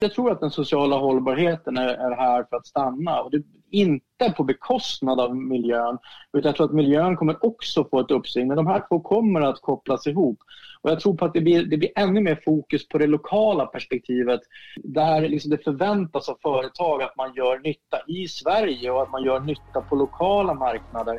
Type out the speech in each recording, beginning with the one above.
Jag tror att den sociala hållbarheten är, är här för att stanna. Och det, inte på bekostnad av miljön. Utan jag tror att miljön kommer också få ett uppsving. Men de här två kommer att kopplas ihop. Och jag tror på att det blir, det blir ännu mer fokus på det lokala perspektivet. Där liksom det förväntas av företag att man gör nytta i Sverige och att man gör nytta på lokala marknader.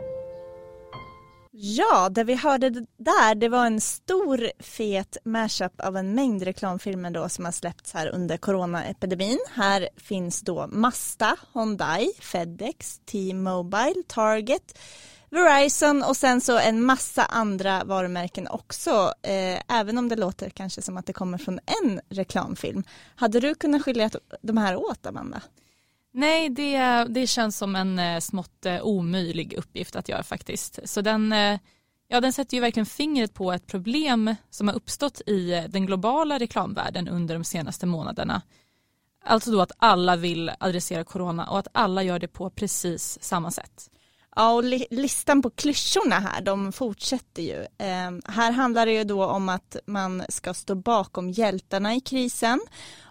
Ja, det vi hörde där det var en stor fet mashup av en mängd reklamfilmer då som har släppts här under coronaepidemin. Här finns då Mazda, Hyundai, Fedex, T-Mobile, Target, Verizon och sen så en massa andra varumärken också. Eh, även om det låter kanske som att det kommer från en reklamfilm. Hade du kunnat skilja de här åt Amanda? Nej, det, det känns som en eh, smått eh, omöjlig uppgift att göra faktiskt. Så den, eh, ja, den sätter ju verkligen fingret på ett problem som har uppstått i den globala reklamvärlden under de senaste månaderna. Alltså då att alla vill adressera corona och att alla gör det på precis samma sätt. Ja, och li listan på klyschorna här, de fortsätter ju. Eh, här handlar det ju då om att man ska stå bakom hjältarna i krisen,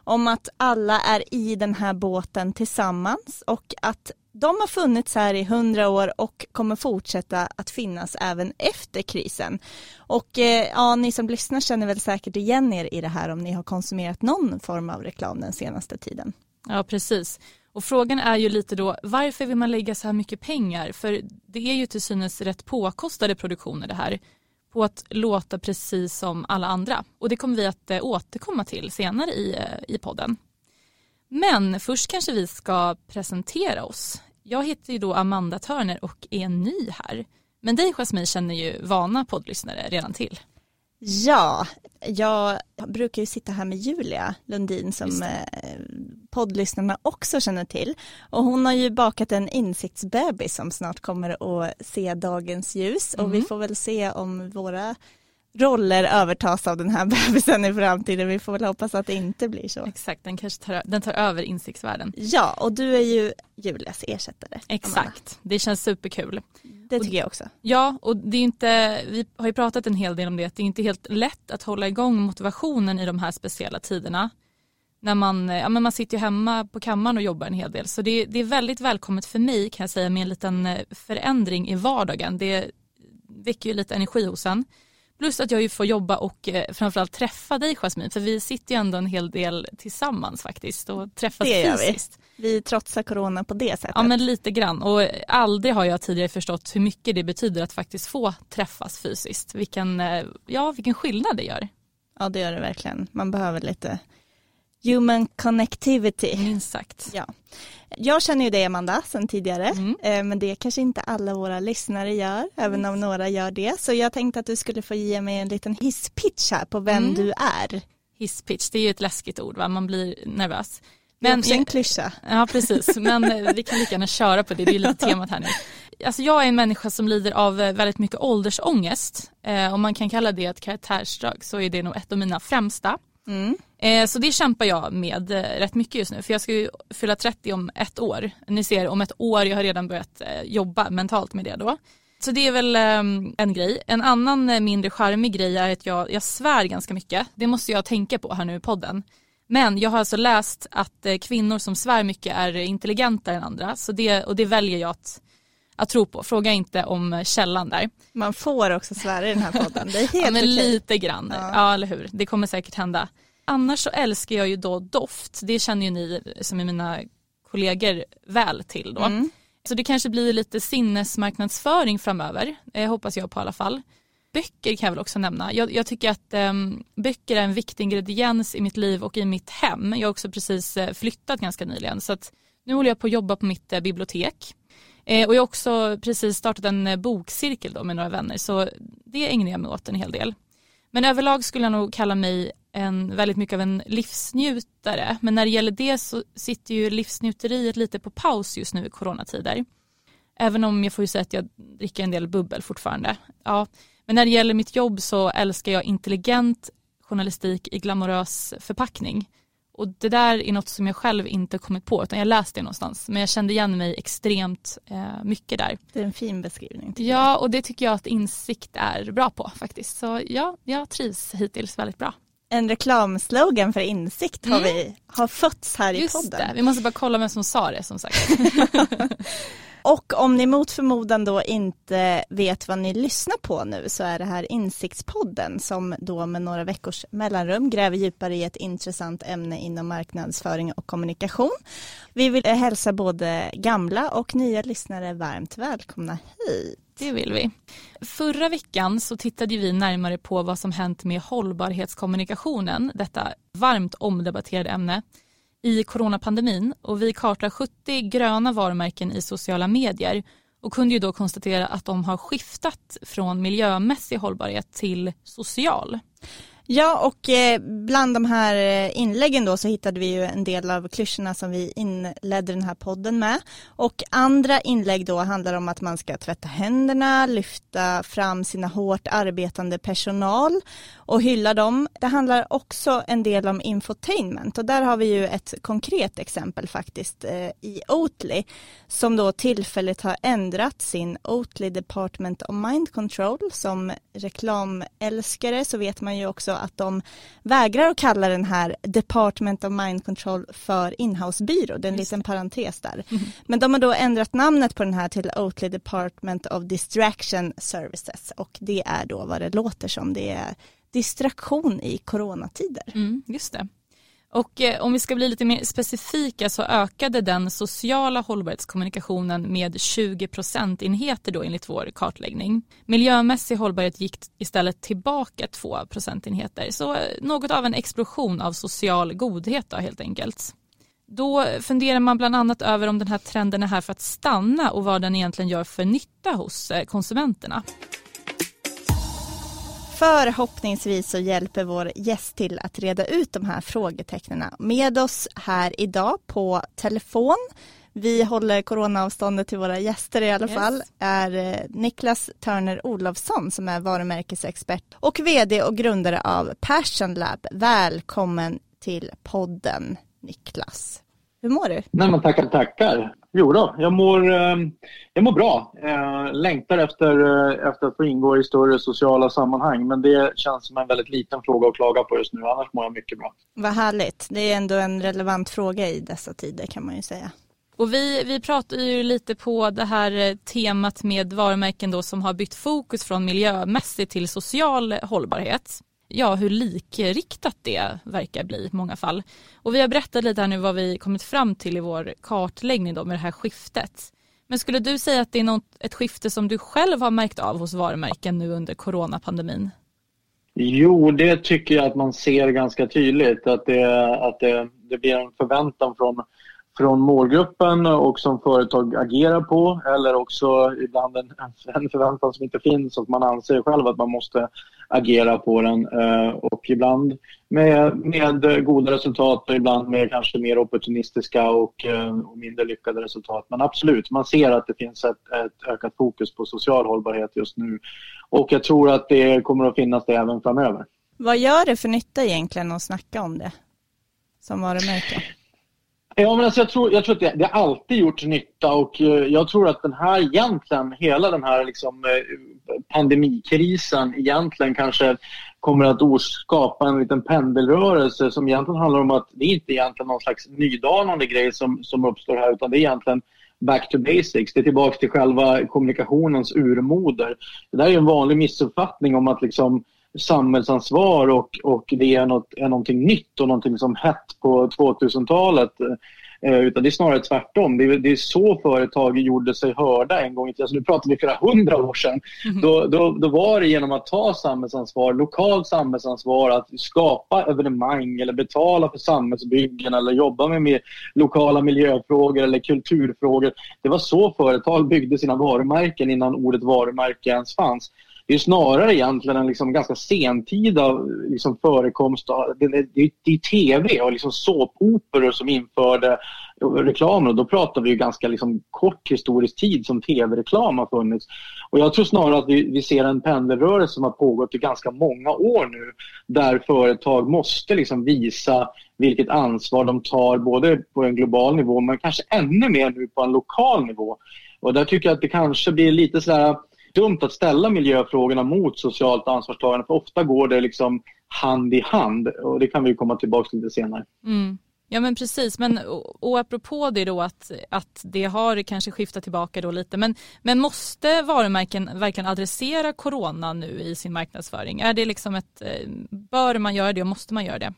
om att alla är i den här båten tillsammans och att de har funnits här i hundra år och kommer fortsätta att finnas även efter krisen. Och eh, ja, ni som lyssnar känner väl säkert igen er i det här om ni har konsumerat någon form av reklam den senaste tiden. Ja, precis. Och frågan är ju lite då varför vill man lägga så här mycket pengar? För det är ju till synes rätt påkostade produktioner det här på att låta precis som alla andra. Och det kommer vi att eh, återkomma till senare i, eh, i podden. Men först kanske vi ska presentera oss. Jag heter ju då Amanda Törner och är ny här. Men dig Jasmine känner ju vana poddlyssnare redan till. Ja, jag brukar ju sitta här med Julia Lundin som eh, poddlyssnarna också känner till. Och hon har ju bakat en insiktsbebis som snart kommer att se dagens ljus mm. och vi mm. får väl se om våra roller övertas av den här bebisen i framtiden. Vi får väl hoppas att det inte blir så. Exakt, den kanske tar, den tar över insiktsvärlden. Ja, och du är ju Julias ersättare. Exakt, det känns superkul. Det tycker jag också. Ja, och det är inte, vi har ju pratat en hel del om det, att det är inte helt lätt att hålla igång motivationen i de här speciella tiderna. När man, ja, men man sitter ju hemma på kammaren och jobbar en hel del. Så det, det är väldigt välkommet för mig kan jag säga med en liten eh, förändring i vardagen. Det väcker ju lite energi hos en. Plus att jag ju får jobba och eh, framförallt träffa dig Jasmine, för vi sitter ju ändå en hel del tillsammans faktiskt och träffas det gör fysiskt. Vi. vi trotsar corona på det sättet. Ja men lite grann och aldrig har jag tidigare förstått hur mycket det betyder att faktiskt få träffas fysiskt. Vilken, eh, ja, vilken skillnad det gör. Ja det gör det verkligen. Man behöver lite human connectivity. Minst sagt. Ja. Jag känner ju dig Amanda sedan tidigare, mm. Eh, men det kanske inte alla våra lyssnare gör, även om några gör det. Så jag tänkte att du skulle få ge mig en liten hisspitch här på vem mm. du är. Hisspitch, det är ju ett läskigt ord va, man blir nervös. Men, det är också en klyscha. Ja precis, men eh, vi kan lika gärna köra på det, det är ju lite temat här nu. Alltså jag är en människa som lider av eh, väldigt mycket åldersångest. Eh, om man kan kalla det ett karaktärsdrag så är det nog ett av mina främsta. Mm. Eh, så det kämpar jag med eh, rätt mycket just nu för jag ska ju fylla 30 om ett år. Ni ser om ett år, jag har redan börjat eh, jobba mentalt med det då. Så det är väl ehm, en grej. En annan eh, mindre charmig grej är att jag, jag svär ganska mycket. Det måste jag tänka på här nu i podden. Men jag har alltså läst att kvinnor som svär mycket är intelligentare än andra så det, och det väljer jag att, att tro på. Fråga inte om källan där. Man får också svära i den här podden. Det är helt ja, men okej. lite grann. Ja. ja, eller hur. Det kommer säkert hända annars så älskar jag ju då doft. Det känner ju ni som är mina kollegor väl till då. Mm. Så det kanske blir lite sinnesmarknadsföring framöver, eh, hoppas jag på i alla fall. Böcker kan jag väl också nämna. Jag, jag tycker att eh, böcker är en viktig ingrediens i mitt liv och i mitt hem. Jag har också precis eh, flyttat ganska nyligen så att nu håller jag på att jobba på mitt eh, bibliotek. Eh, och jag har också precis startat en eh, bokcirkel då med några vänner så det ägnar jag mig åt en hel del. Men överlag skulle jag nog kalla mig en, väldigt mycket av en livsnjutare. Men när det gäller det så sitter ju livsnjuteriet lite på paus just nu i coronatider. Även om jag får ju säga att jag dricker en del bubbel fortfarande. Ja. Men när det gäller mitt jobb så älskar jag intelligent journalistik i glamorös förpackning. Och det där är något som jag själv inte kommit på utan jag läste det någonstans. Men jag kände igen mig extremt eh, mycket där. Det är en fin beskrivning. Ja och det tycker jag att insikt är bra på faktiskt. Så ja, jag trivs hittills väldigt bra. En reklamslogan för insikt har mm. vi har fötts här Just i podden. Det. Vi måste bara kolla vem som sa det som sagt. Och om ni mot förmodan då inte vet vad ni lyssnar på nu så är det här Insiktspodden som då med några veckors mellanrum gräver djupare i ett intressant ämne inom marknadsföring och kommunikation. Vi vill hälsa både gamla och nya lyssnare varmt välkomna hit. Det vill vi. Förra veckan så tittade vi närmare på vad som hänt med hållbarhetskommunikationen, detta varmt omdebatterade ämne i coronapandemin och vi kartar 70 gröna varumärken i sociala medier och kunde ju då konstatera att de har skiftat från miljömässig hållbarhet till social. Ja, och eh, bland de här eh, inläggen då så hittade vi ju en del av klyschorna som vi inledde den här podden med. Och andra inlägg då handlar om att man ska tvätta händerna, lyfta fram sina hårt arbetande personal och hylla dem. Det handlar också en del om infotainment och där har vi ju ett konkret exempel faktiskt eh, i Oatly som då tillfälligt har ändrat sin Oatly Department of Mind Control. Som reklamälskare så vet man ju också att de vägrar att kalla den här Department of Mind Control för inhousebyrå. Det är en Just. liten parentes där. Mm. Men de har då ändrat namnet på den här till Oatly Department of Distraction Services och det är då vad det låter som. Det är distraktion i coronatider. Mm, just det. Och eh, om vi ska bli lite mer specifika så ökade den sociala hållbarhetskommunikationen med 20 procentenheter då enligt vår kartläggning. Miljömässig hållbarhet gick istället tillbaka 2 procentenheter. Så eh, något av en explosion av social godhet då helt enkelt. Då funderar man bland annat över om den här trenden är här för att stanna och vad den egentligen gör för nytta hos eh, konsumenterna. Förhoppningsvis så hjälper vår gäst till att reda ut de här frågetecknen. Med oss här idag på telefon, vi håller coronaavståndet till våra gäster i alla yes. fall, är eh, Niklas Törner Olofsson som är varumärkesexpert och vd och grundare av Passion Lab. Välkommen till podden Niklas. Hur mår du? Nej, men tackar, tackar. Jo då, jag mår, eh, jag mår bra. Jag längtar efter, eh, efter att få ingå i större sociala sammanhang men det känns som en väldigt liten fråga att klaga på just nu. Annars mår jag mycket bra. Vad härligt. Det är ändå en relevant fråga i dessa tider kan man ju säga. Och vi, vi pratar ju lite på det här eh, temat med varumärken då som har bytt fokus från miljömässig till social hållbarhet ja, hur likriktat det verkar bli i många fall. Och vi har berättat lite här nu vad vi kommit fram till i vår kartläggning då med det här skiftet. Men skulle du säga att det är något, ett skifte som du själv har märkt av hos varumärken nu under coronapandemin? Jo, det tycker jag att man ser ganska tydligt. Att det, att det, det blir en förväntan från, från målgruppen och som företag agerar på eller också ibland en, en förväntan som inte finns och man anser själv att man måste agera på den eh, och ibland med, med goda resultat och ibland med kanske mer opportunistiska och, eh, och mindre lyckade resultat. Men absolut, man ser att det finns ett, ett ökat fokus på social hållbarhet just nu och jag tror att det kommer att finnas det även framöver. Vad gör det för nytta egentligen att snacka om det som varumärke? Ja, men alltså jag, tror, jag tror att det, det har alltid gjort nytta och eh, jag tror att den här egentligen, hela den här liksom, eh, pandemikrisen egentligen kanske kommer att skapa en liten pendelrörelse som egentligen handlar om att det är inte egentligen någon slags nydanande grej som, som uppstår här utan det är egentligen back to basics. Det är tillbaka till själva kommunikationens urmoder. Det där är en vanlig missuppfattning om att liksom samhällsansvar och, och det är, något, är någonting nytt och någonting som hett på 2000-talet. Eh, utan det är snarare tvärtom. Det är, det är så företag gjorde sig hörda en gång i tiden. Alltså nu pratar vi flera hundra år sedan. Mm. Då, då, då var det genom att ta samhällsansvar, lokalt samhällsansvar, att skapa evenemang eller betala för samhällsbyggen eller jobba med, med lokala miljöfrågor eller kulturfrågor. Det var så företag byggde sina varumärken innan ordet varumärke ens fanns. Det är snarare egentligen en liksom ganska sentida liksom förekomst. Av, det, det, det är tv och liksom såpoperor som införde reklamen och då pratar vi ju ganska liksom kort historisk tid som tv-reklam har funnits. Och jag tror snarare att vi, vi ser en pendelrörelse som har pågått i ganska många år nu där företag måste liksom visa vilket ansvar de tar både på en global nivå men kanske ännu mer nu på en lokal nivå. Och där tycker jag att det kanske blir lite sådär dumt att ställa miljöfrågorna mot socialt ansvarstagande för ofta går det liksom hand i hand och det kan vi komma tillbaka till lite senare. Mm. Ja men precis, men och, och apropå det då att, att det har kanske skiftat tillbaka då lite men, men måste varumärken verkligen adressera corona nu i sin marknadsföring? Är det liksom ett, eh, bör man göra det och måste man göra det?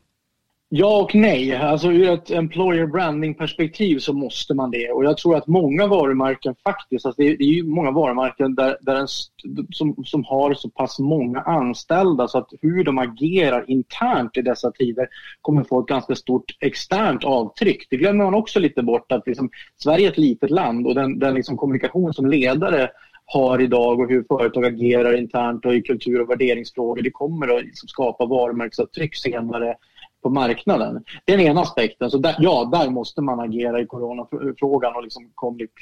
Ja och nej. Alltså ur ett employer branding perspektiv så måste man det. Och jag tror att många varumärken faktiskt, alltså det, är, det är många varumärken där, där en, som, som har så pass många anställda så att hur de agerar internt i dessa tider kommer få ett ganska stort externt avtryck. Det glömmer man också lite bort att liksom, Sverige är ett litet land och den, den liksom kommunikation som ledare har idag och hur företag agerar internt och i kultur och värderingsfrågor. Det kommer att liksom skapa varumärkesavtryck senare på marknaden. Det är den ena aspekten. Så där, ja, där måste man agera i coronafrågan och liksom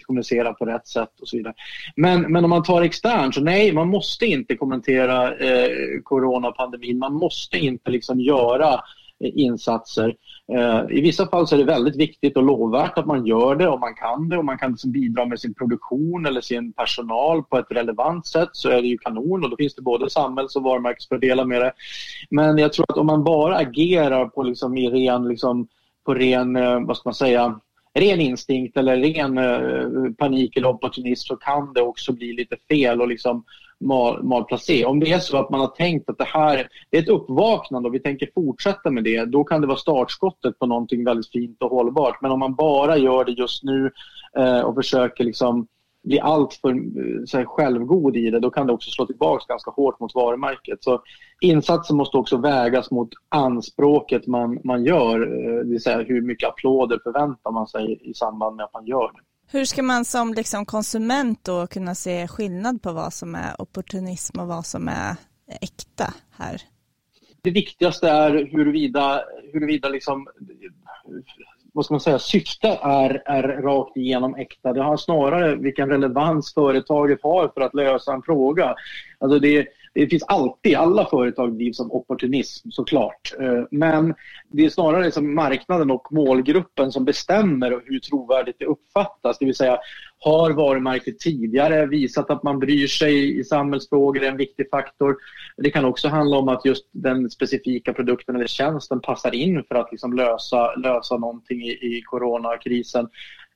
kommunicera på rätt sätt och så vidare. Men, men om man tar externt, så nej, man måste inte kommentera eh, coronapandemin. Man måste inte liksom göra insatser. Eh, I vissa fall så är det väldigt viktigt och lovvärt att man gör det och man kan det och man kan liksom bidra med sin produktion eller sin personal på ett relevant sätt så är det ju kanon och då finns det både samhälls och varumärkesfördelar med det. Men jag tror att om man bara agerar på liksom i ren, liksom, på ren, eh, vad ska man säga, ren instinkt eller ren eh, panik eller opportunism så kan det också bli lite fel och liksom mal, malplacé. Om det är så att man har tänkt att det här det är ett uppvaknande och vi tänker fortsätta med det, då kan det vara startskottet på någonting väldigt fint och hållbart. Men om man bara gör det just nu eh, och försöker liksom bli alltför eh, självgod i det, då kan det också slå tillbaka ganska hårt mot varumärket. Så insatsen måste också vägas mot anspråket man, man gör, eh, det vill säga hur mycket applåder förväntar man sig i samband med att man gör det. Hur ska man som liksom konsument då kunna se skillnad på vad som är opportunism och vad som är äkta här? Det viktigaste är huruvida, huruvida liksom, vad ska man säga, syfte är, är rakt igenom äkta. Det har snarare vilken relevans företaget har för att lösa en fråga. Alltså det, det finns alltid, alla företag drivs som opportunism såklart. Eh, men det är snarare som marknaden och målgruppen som bestämmer hur trovärdigt det uppfattas. Det vill säga, har varumärket tidigare visat att man bryr sig i samhällsfrågor är en viktig faktor. Det kan också handla om att just den specifika produkten eller tjänsten passar in för att liksom lösa, lösa någonting i, i coronakrisen.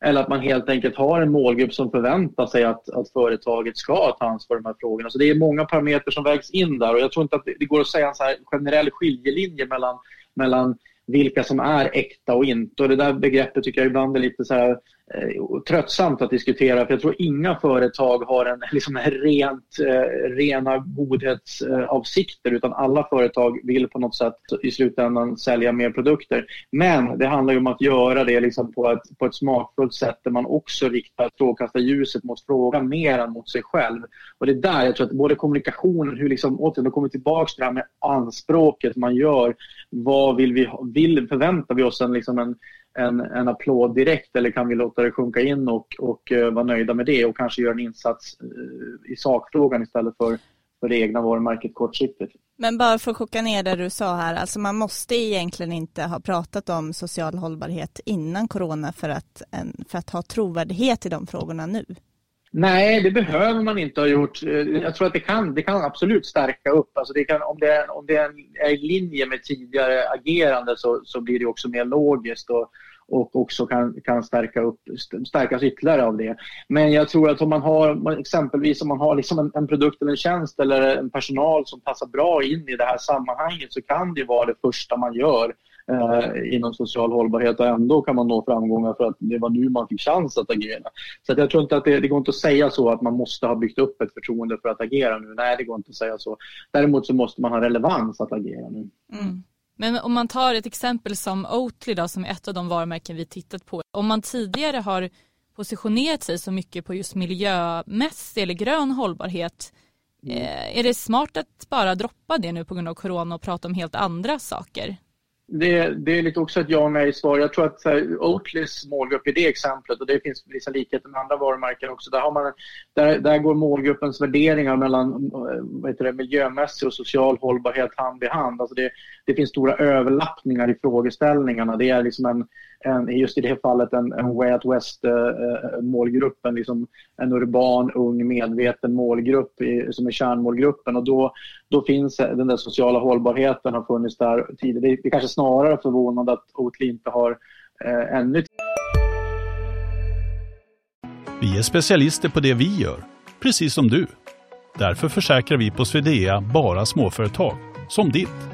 Eller att man helt enkelt har en målgrupp som förväntar sig att, att företaget ska ta ansvar för de här frågorna. Så det är många parametrar som vägs in där och jag tror inte att det går att säga en så generell skiljelinje mellan, mellan vilka som är äkta och inte. Och det där begreppet tycker jag ibland är lite så här, Eh, tröttsamt att diskutera för jag tror inga företag har en liksom, rent, eh, rena godhetsavsikter utan alla företag vill på något sätt i slutändan sälja mer produkter. Men det handlar om att göra det liksom på, ett, på ett smakfullt sätt där man också riktar strålkastarljuset mot frågan mer än mot sig själv. Och det är där jag tror att både kommunikationen, hur liksom, återigen, kommer tillbaka till det här med anspråket man gör. Vad vill vi, vill, förväntar vi oss en, liksom en en, en applåd direkt eller kan vi låta det sjunka in och, och uh, vara nöjda med det och kanske göra en insats uh, i sakfrågan istället för, för det egna varumärket kortsiktigt. Men bara för att koka ner det du sa här, alltså man måste egentligen inte ha pratat om social hållbarhet innan corona för att, en, för att ha trovärdighet i de frågorna nu? Nej, det behöver man inte ha gjort. Eh, jag tror att det kan, det kan absolut stärka upp. Alltså det kan, om, det, om det är i linje med tidigare agerande så, så blir det också mer logiskt och, och också kan, kan stärka upp, stärkas ytterligare av det. Men jag tror att om man har exempelvis om man har liksom en, en produkt eller en tjänst eller en personal som passar bra in i det här sammanhanget så kan det vara det första man gör eh, inom social hållbarhet och ändå kan man nå framgångar för att det var nu man fick chans att agera. Så att jag tror inte att det, det går inte att säga så att man måste ha byggt upp ett förtroende för att agera nu. Nej, det går inte att säga så. Däremot så måste man ha relevans att agera nu. Mm. Men om man tar ett exempel som Oatly då, som är ett av de varumärken vi tittat på. Om man tidigare har positionerat sig så mycket på just miljömässig eller grön hållbarhet Eh, är det smart att bara droppa det nu på grund av corona och prata om helt andra saker? Det, det är lite också ett ja och nej-svar. Jag tror att så här, Oatlys målgrupp i det exemplet, och det finns vissa likheter med andra varumärken också, där, har man, där, där går målgruppens värderingar mellan eh, vad heter det, miljömässig och social hållbarhet hand i hand. Alltså det, det finns stora överlappningar i frågeställningarna. Det är liksom en, en just i det fallet en, en Way Out West-målgrupp, eh, eh, en, liksom, en urban, ung, medveten målgrupp i, som är kärnmålgruppen. Och då, då finns eh, den där sociala hållbarheten har funnits där tidigare. Det, det är kanske snarare förvånande att Oatly inte har eh, ännu vi är specialister på det vi gör, precis som du. Därför försäkrar vi på Swedea bara småföretag, som ditt.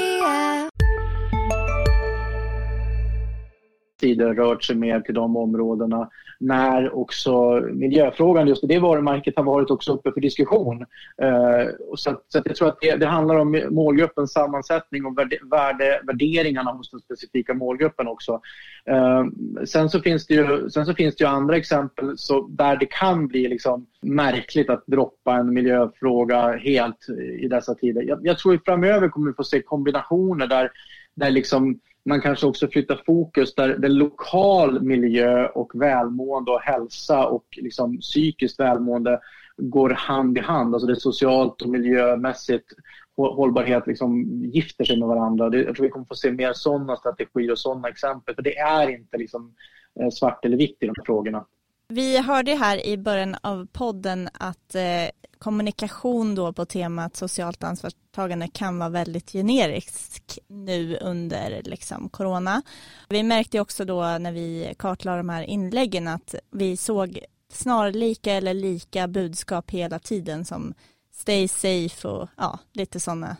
Tidigare rört sig mer till de områdena när också miljöfrågan, just i det varumärket, har varit också uppe för diskussion. Eh, så, att, så att jag tror att det, det, handlar om målgruppens sammansättning och värde, värderingarna hos den specifika målgruppen också. Eh, sen, så finns det ju, sen så finns det ju andra exempel så där det kan bli liksom märkligt att droppa en miljöfråga helt i dessa tider. Jag, jag tror att framöver kommer vi få se kombinationer där, där liksom man kanske också flyttar fokus där, där lokal miljö och välmående och hälsa och liksom psykiskt välmående går hand i hand. Alltså det socialt och miljömässigt hållbarhet liksom gifter sig med varandra. Det, jag tror vi kommer få se mer sådana strategier och sådana exempel. För det är inte liksom eh, svart eller vitt i de här frågorna. Vi hörde här i början av podden att eh, kommunikation då på temat socialt ansvarstagande kan vara väldigt generisk nu under liksom corona. Vi märkte också då när vi kartlade de här inläggen att vi såg snarlika eller lika budskap hela tiden som stay safe och ja, lite sådana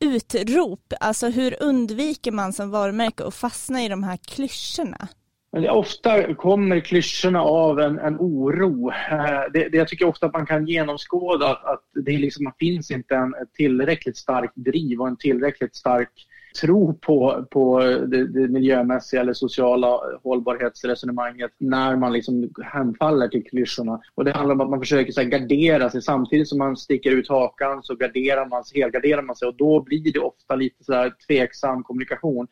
utrop. Alltså hur undviker man som varumärke att fastna i de här klyschorna? Men ofta kommer klyschorna av en, en oro. Eh, det, det, jag tycker ofta att man kan genomskåda att, att det liksom finns inte en tillräckligt stark driv och en tillräckligt stark tro på, på det, det miljömässiga eller sociala hållbarhetsresonemanget när man liksom hemfaller till klyschorna. Och det handlar om att man försöker så här, gardera sig. Samtidigt som man sticker ut hakan så garderar man sig, helgarderar man sig och då blir det ofta lite så här tveksam kommunikation.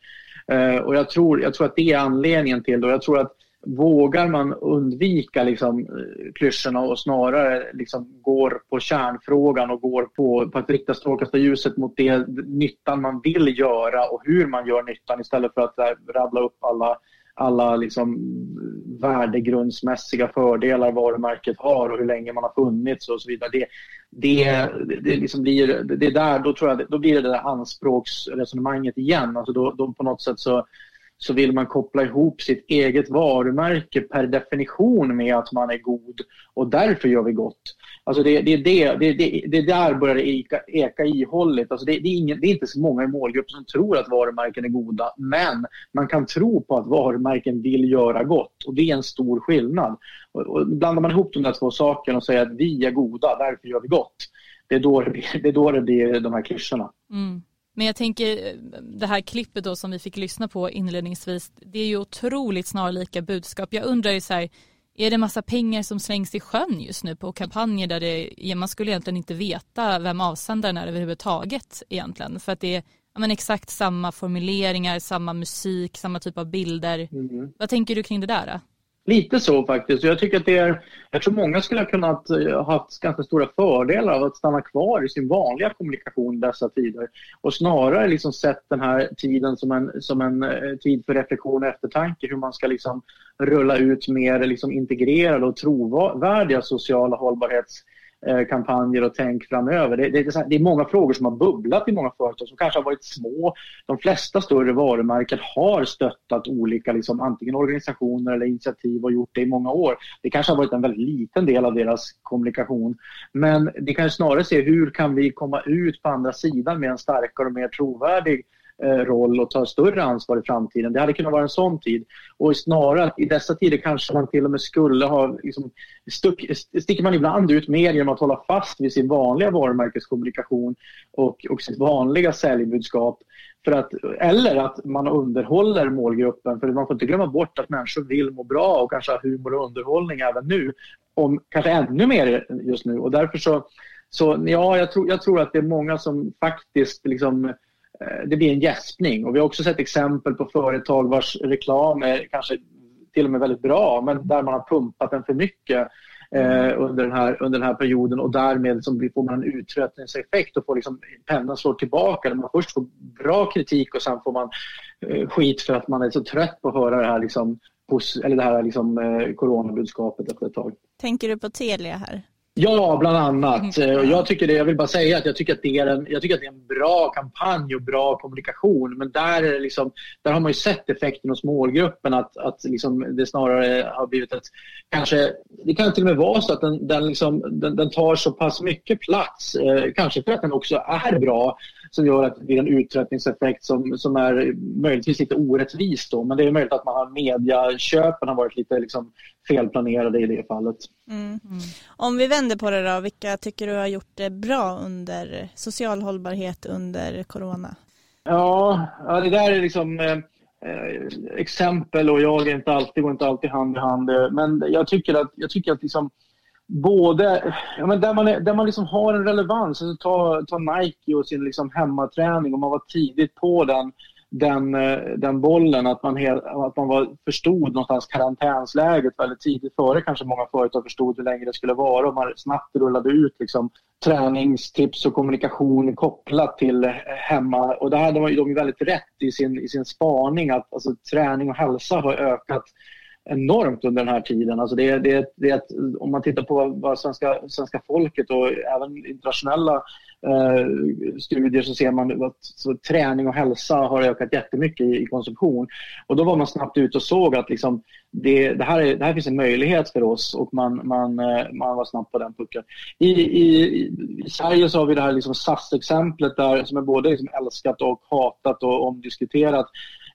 Eh, och jag tror, jag tror att det är anledningen till det. Jag tror att vågar man undvika liksom, eh, klyschorna och snarare liksom går på kärnfrågan och går på, på att rikta strålkastarljuset mot det nyttan man vill göra och hur man gör nyttan istället för att där, rabbla upp alla, alla liksom, värdegrundsmässiga fördelar varumärket har och hur länge man har funnits och så vidare. Det, det, det, liksom blir, det där, då, tror jag, då blir det det där anspråksresonemanget igen. Alltså då, då på något sätt så så vill man koppla ihop sitt eget varumärke per definition med att man är god och därför gör vi gott. Alltså det, det, det, det, det, det där börjar det eka, eka ihålligt. Alltså det, det, är ingen, det är inte så många i målgruppen som tror att varumärken är goda men man kan tro på att varumärken vill göra gott och det är en stor skillnad. Och, och blandar man ihop de där två sakerna och säger att vi är goda, därför gör vi gott. Det är då det blir, det är då det blir de här klyschorna. Mm. Men jag tänker det här klippet då som vi fick lyssna på inledningsvis, det är ju otroligt snarlika budskap. Jag undrar ju så här, är det massa pengar som slängs i sjön just nu på kampanjer där det, man skulle egentligen inte veta vem avsändaren är överhuvudtaget egentligen för att det är men exakt samma formuleringar, samma musik, samma typ av bilder. Mm. Vad tänker du kring det där? Då? Lite så faktiskt. Jag tycker att det är, jag tror många skulle ha kunnat ha haft ganska stora fördelar av att stanna kvar i sin vanliga kommunikation i dessa tider och snarare liksom sett den här tiden som en, som en eh, tid för reflektion och eftertanke hur man ska liksom rulla ut mer liksom integrerade och trovärdiga sociala hållbarhets Eh, kampanjer och tänk framöver. Det, det, det, är många frågor som har bubblat i många företag som kanske har varit små. De flesta större varumärken har stöttat olika liksom, antingen organisationer eller initiativ och gjort det i många år. Det kanske har varit en väldigt liten del av deras kommunikation. Men det kan snarare se hur kan vi komma ut på andra sidan med en starkare och mer trovärdig Eh, roll och ta större ansvar i framtiden. Det hade kunnat vara en sån tid. Och snarare i dessa tider kanske man till och med skulle ha... Liksom, stuck, sticker man ibland ut mer genom att hålla fast vid sin vanliga varumärkeskommunikation och, och sitt vanliga säljbudskap. För att, eller att man underhåller målgruppen. För man får inte glömma bort att människor vill må bra och kanske ha humor och underhållning även nu. Om, kanske ännu mer just nu. Och därför så så ja, jag tror, jag tror att det är många som faktiskt liksom, eh, Eh, det blir en gäspning. Och vi har också sett exempel på företag vars reklam är kanske till och med väldigt bra men där man har pumpat den för mycket eh, under, den här, under den här perioden och därmed liksom får man en uttröttningseffekt och får liksom, pennan slår tillbaka. Där man först får bra kritik och sen får man eh, skit för att man är så trött på att höra det här, liksom, eller det här liksom, eh, coronabudskapet efter ett tag. Tänker du på Telia här? Ja, bland annat. Mm. Jag, tycker det, jag vill bara säga att jag tycker att, det är en, jag tycker att det är en bra kampanj och bra kommunikation. Men där, är liksom, där har man ju sett effekten hos målgruppen att, att liksom det snarare har blivit ett... Kanske, det kan till och med vara så att den, den, liksom, den, den tar så pass mycket plats, eh, kanske för att den också är bra, som gör att det blir en uttröttningseffekt som, som är möjligtvis lite orättvis. Då. Men det är möjligt att man har mediaköpen har varit lite liksom, felplanerade i det fallet. Mm. Mm. Om vi vänder på det då, vilka tycker du har gjort det bra under social hållbarhet under corona? Ja, ja det där är liksom eh, eh, exempel och jag är inte alltid, går inte alltid hand i hand. Men jag tycker att, jag tycker att liksom, både, ja, men där man, är, där man liksom har en relevans, alltså ta, ta Nike och sin liksom hemmaträning om man var tidigt på den den, eh, den bollen, att man, hel, att man var, förstod någonstans karantänsläget väldigt tidigt före kanske många företag förstod hur länge det skulle vara och man snabbt rullade ut liksom, träningstips och kommunikation kopplat till hemma. Och där hade de, de väldigt rätt i sin, i sin spaning att alltså, träning och hälsa har ökat enormt under den här tiden. Alltså det, det, det, om man tittar på vad svenska, svenska folket och även internationella eh, studier så ser man att så, träning och hälsa har ökat jättemycket i, i konsumtion. Och då var man snabbt ute och såg att liksom, det, det, här är, det här finns en möjlighet för oss och man, man, eh, man var snabb på den pucken. I, i, I Sverige så har vi det här liksom SAS-exemplet där, som är både liksom älskat och hatat och omdiskuterat.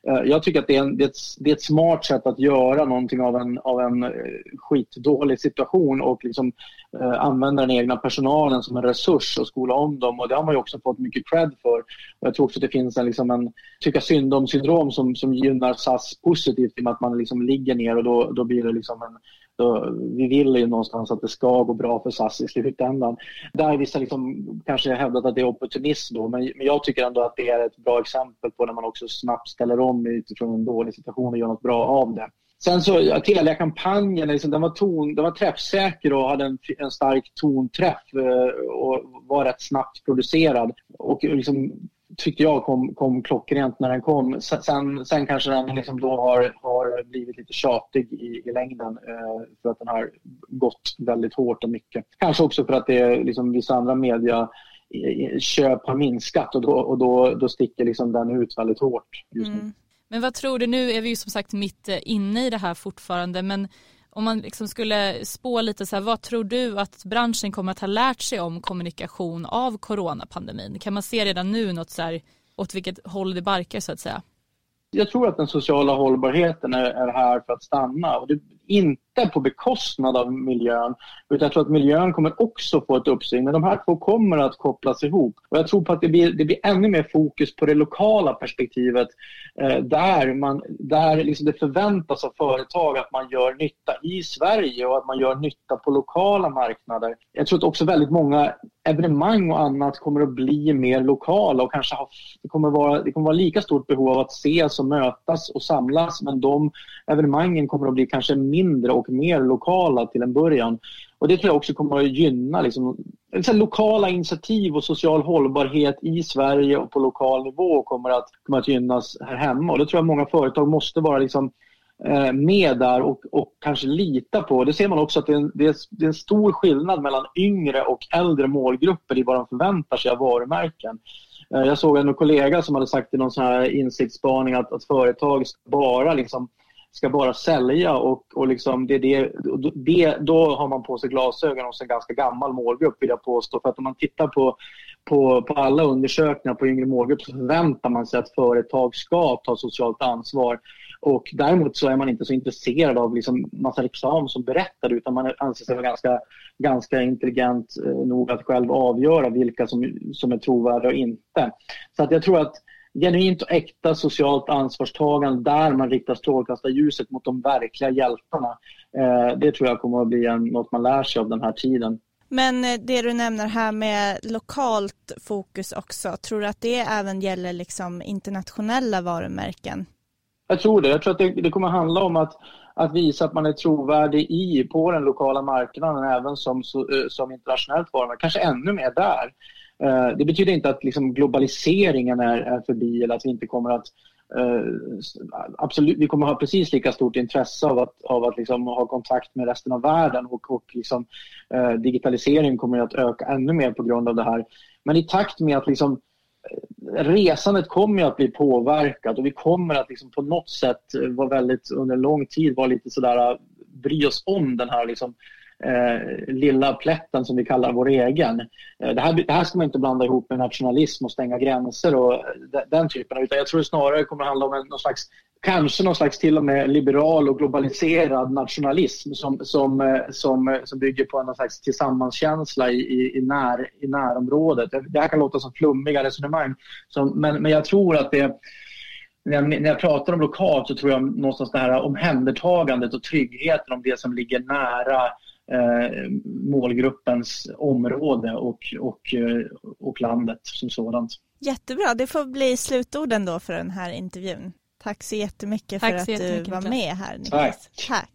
Eh, jag tycker att det är, en, det, är ett, det är, ett, smart sätt att göra någonting av en, av en eh, skitdålig situation och liksom, eh, använda den egna personalen som en resurs och skola om dem. Och det har man också fått mycket cred för. Och jag tror också att det finns en, liksom en tycka synd om-syndrom som, som gynnar SAS positivt i och med att man liksom ligger ner och då, då blir det liksom en så vi vill ju någonstans att det ska gå bra för SAS i slutändan. Där vissa liksom kanske hävdat att det är opportunism då, men, men jag tycker ändå att det är ett bra exempel på när man också snabbt ställer om utifrån en dålig situation och gör något bra av det. Sen så, Telia-kampanjen, liksom, den, var ton, den var träffsäker och hade en, en stark tonträff eh, och var rätt snabbt producerad. Och liksom, tyckte jag kom, kom klockrent när den kom. Sen, sen kanske den liksom då har, har blivit lite tjatig i, i längden eh, för att den har gått väldigt hårt och mycket. Kanske också för att det är liksom vissa andra media köp har minskat och då, och då, då sticker liksom den ut väldigt hårt just nu. Mm. Men vad tror du, nu är vi ju som sagt mitt eh, inne i det här fortfarande, men om man liksom skulle spå lite så här, vad tror du att branschen kommer att ha lärt sig om kommunikation av coronapandemin? Kan man se redan nu något så här, åt vilket håll det barkar så att säga? Jag tror att den sociala hållbarheten är, är här för att stanna och det, inte på bekostnad av miljön. Utan jag tror att miljön kommer också få ett uppsving. Men de här två kommer att kopplas ihop. Och jag tror på att det blir, det blir ännu mer fokus på det lokala perspektivet. Eh, där man, där liksom det förväntas av företag att man gör nytta i Sverige och att man gör nytta på lokala marknader. Jag tror att också väldigt många evenemang och annat kommer att bli mer lokala och kanske ha, det, kommer vara, det kommer vara lika stort behov av att ses och mötas och samlas men de evenemangen kommer att bli kanske mindre och mer lokala till en början. Och Det tror jag också kommer att gynna liksom, lokala initiativ och social hållbarhet i Sverige och på lokal nivå kommer att, kommer att gynnas här hemma. Och Det tror jag många företag måste vara liksom, eh, med där och, och kanske lita på. Det ser man också att det är, en, det, är, det är en stor skillnad mellan yngre och äldre målgrupper i vad de förväntar sig av varumärken. Eh, jag såg en kollega som hade sagt i någon sån här insiktsspaning att, att företag bara liksom ska bara sälja och, och liksom det, det, det, då har man på sig glasögon hos en ganska gammal målgrupp vill jag påstå. För att om man tittar på, på, på alla undersökningar på yngre målgrupp så förväntar man sig att företag ska ta socialt ansvar. Och däremot så är man inte så intresserad av liksom massa reklam som berättar utan man anser sig vara ganska, ganska intelligent eh, nog att själv avgöra vilka som, som är trovärdiga och inte. Så att jag tror att genuint och äkta socialt ansvarstagande där man riktar strålkastarljuset mot de verkliga hjältarna. Eh, det tror jag kommer att bli något man lär sig av den här tiden. Men eh, det du nämner här med lokalt fokus också, tror du att det även gäller liksom internationella varumärken? Jag tror det. Jag tror att det, det kommer handla om att, att visa att man är trovärdig i, på den lokala marknaden även som, eh, som internationellt varumärke, kanske ännu mer där. Eh, det betyder inte att liksom globaliseringen är, är förbi eller att vi inte kommer att Uh, absolut, vi kommer att ha precis lika stort intresse av att, av att liksom ha kontakt med resten av världen och, och liksom, eh, uh, digitalisering kommer att öka ännu mer på grund av det här. Men i takt med att liksom, resandet kommer att bli påverkat och vi kommer att liksom på något sätt vara väldigt under lång tid vara lite sådär bry oss om den här liksom, eh, lilla plätten som vi kallar vår egen. Eh, det, här, det här ska man inte blanda ihop med nationalism och stänga gränser och eh, de, den typen utan jag tror snarare kommer att handla om en, någon slags kanske någon slags till och med liberal och globaliserad nationalism som, som, eh, som, eh, som bygger på en slags tillsammanskänsla i, i, i, när, i närområdet. Det här kan låta som flummiga resonemang, som, men, men jag tror att det när jag, när jag pratar om lokalt så tror jag någonstans det här omhändertagandet och tryggheten om det som ligger nära eh, målgruppens område och, och, eh, och landet som sådant. Jättebra, det får bli slutorden då för den här intervjun. Tack så jättemycket Tack för att du var med här Niklas. Tack. Tack.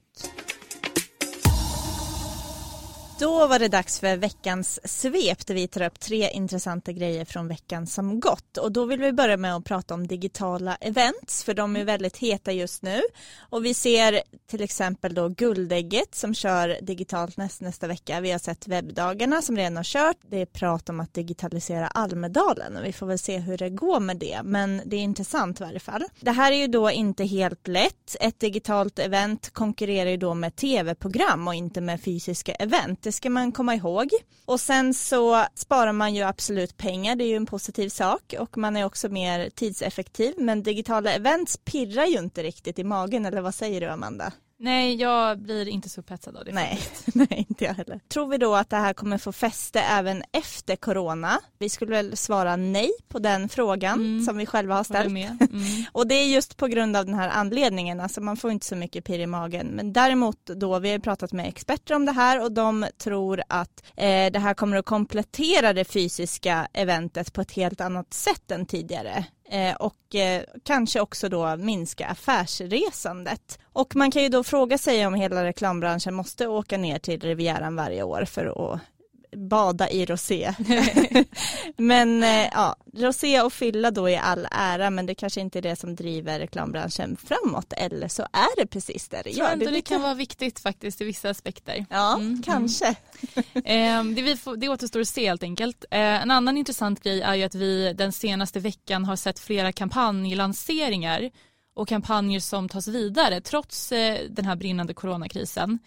Då var det dags för veckans svep där vi tar upp tre intressanta grejer från veckan som gått. Och då vill vi börja med att prata om digitala events för de är väldigt heta just nu. Och vi ser till exempel då Guldägget som kör digitalt näst, nästa vecka. Vi har sett webbdagarna som redan har kört. Det är prat om att digitalisera Almedalen och vi får väl se hur det går med det. Men det är intressant i varje fall. Det här är ju då inte helt lätt. Ett digitalt event konkurrerar ju då med tv-program och inte med fysiska event det ska man komma ihåg. Och sen så sparar man ju absolut pengar, det är ju en positiv sak och man är också mer tidseffektiv. Men digitala events pirrar ju inte riktigt i magen, eller vad säger du Amanda? Nej, jag blir inte så upphetsad av det. Nej, nej, inte jag heller. Tror vi då att det här kommer få fäste även efter corona? Vi skulle väl svara nej på den frågan mm. som vi själva har ställt. Mm. och det är just på grund av den här anledningen, alltså man får inte så mycket pirr i magen. Men däremot då, vi har pratat med experter om det här och de tror att eh, det här kommer att komplettera det fysiska eventet på ett helt annat sätt än tidigare. Eh, och eh, kanske också då minska affärsresandet. Och man kan ju då fråga sig om hela reklambranschen måste åka ner till Rivieran varje år för att bada i rosé. men eh, ja, rosé och fylla då i all ära men det kanske inte är det som driver reklambranschen framåt eller så är det precis det det gör. Jag tror det, det kan vara viktigt faktiskt i vissa aspekter. Ja, mm, kanske. Mm. det, vi får, det återstår att se helt enkelt. Eh, en annan intressant grej är ju att vi den senaste veckan har sett flera kampanjlanseringar och kampanjer som tas vidare trots eh, den här brinnande coronakrisen.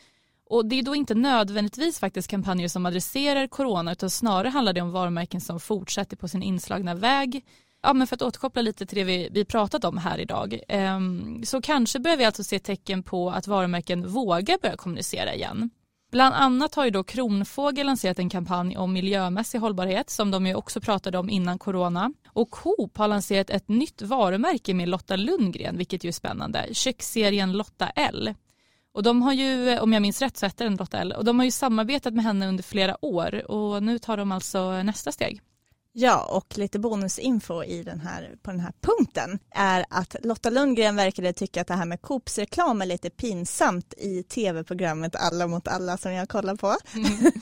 Och det är då inte nödvändigtvis faktiskt kampanjer som adresserar corona utan snarare handlar det om varumärken som fortsätter på sin inslagna väg. Ja, men för att återkoppla lite till det vi, vi pratat om här idag ehm, så kanske börjar vi alltså se tecken på att varumärken vågar börja kommunicera igen. Bland annat har ju då Kronfågel lanserat en kampanj om miljömässig hållbarhet som de ju också pratade om innan corona. Och Coop har lanserat ett nytt varumärke med Lotta Lundgren vilket ju är spännande. Köksserien Lotta L. Och de har ju, om jag minns rätt så heter den Lotta L, och de har ju samarbetat med henne under flera år och nu tar de alltså nästa steg. Ja, och lite bonusinfo i den här, på den här punkten är att Lotta Lundgren verkade tycka att det här med Coops reklam är lite pinsamt i tv-programmet Alla mot alla som jag kollar på. Mm.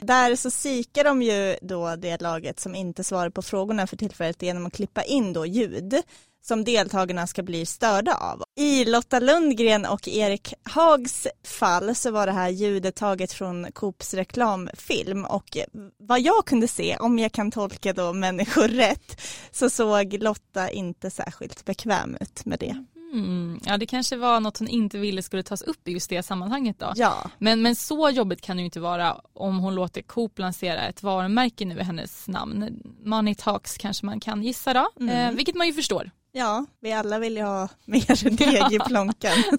Där så sikar de ju då det laget som inte svarar på frågorna för tillfället genom att klippa in då ljud som deltagarna ska bli störda av. I Lotta Lundgren och Erik Hags fall så var det här ljudet taget från Coops reklamfilm och vad jag kunde se, om jag kan tolka då människor rätt, så såg Lotta inte särskilt bekväm ut med det. Mm, ja det kanske var något hon inte ville skulle tas upp i just det sammanhanget då. Ja, Men, men så jobbigt kan det ju inte vara om hon låter Coop lansera ett varumärke nu i hennes namn. Money Talks kanske man kan gissa då, Mm. eh, vilket man ju förstår. Ja, vi alla vill ju ha mer deg i plånkan.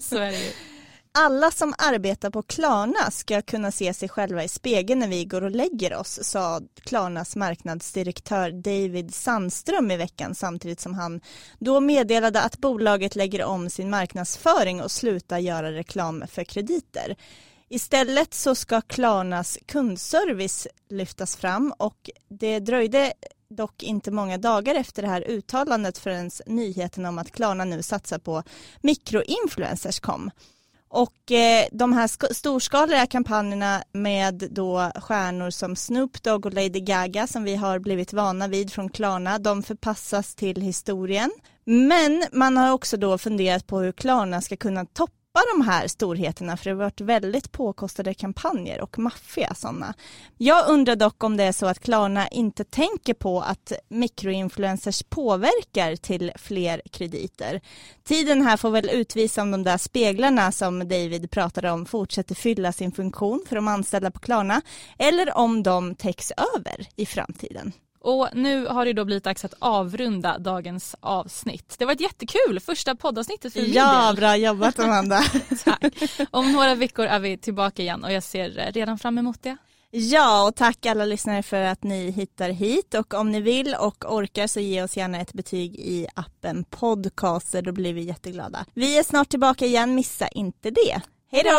Alla som arbetar på Klarna ska kunna se sig själva i spegeln när vi går och lägger oss, sa Klarnas marknadsdirektör David Sandström i veckan samtidigt som han då meddelade att bolaget lägger om sin marknadsföring och slutar göra reklam för krediter. Istället så ska Klarnas kundservice lyftas fram och det dröjde dock inte många dagar efter det här uttalandet förrän nyheten om att Klarna nu satsar på mikroinfluencers kom. Och eh, de här storskaliga kampanjerna med då stjärnor som Snoop Dogg och Lady Gaga som vi har blivit vana vid från Klarna, de förpassas till historien. Men man har också då funderat på hur Klarna ska kunna toppa de här storheterna för det har varit väldigt påkostade kampanjer och maffiga sådana. Jag undrar dock om det är så att Klarna inte tänker på att mikroinfluencers påverkar till fler krediter. Tiden här får väl utvisa om de där speglarna som David pratade om fortsätter fylla sin funktion för de anställda på Klarna eller om de täcks över i framtiden. Och nu har det då blivit dags att avrunda dagens avsnitt. Det var ett jättekul första poddavsnittet för min Ja, del. bra jobbat Amanda. Tack. Om några veckor är vi tillbaka igen och jag ser redan fram emot det. Ja, och tack alla lyssnare för att ni hittar hit och om ni vill och orkar så ge oss gärna ett betyg i appen Podcaster, då blir vi jätteglada. Vi är snart tillbaka igen, missa inte det. Hej då!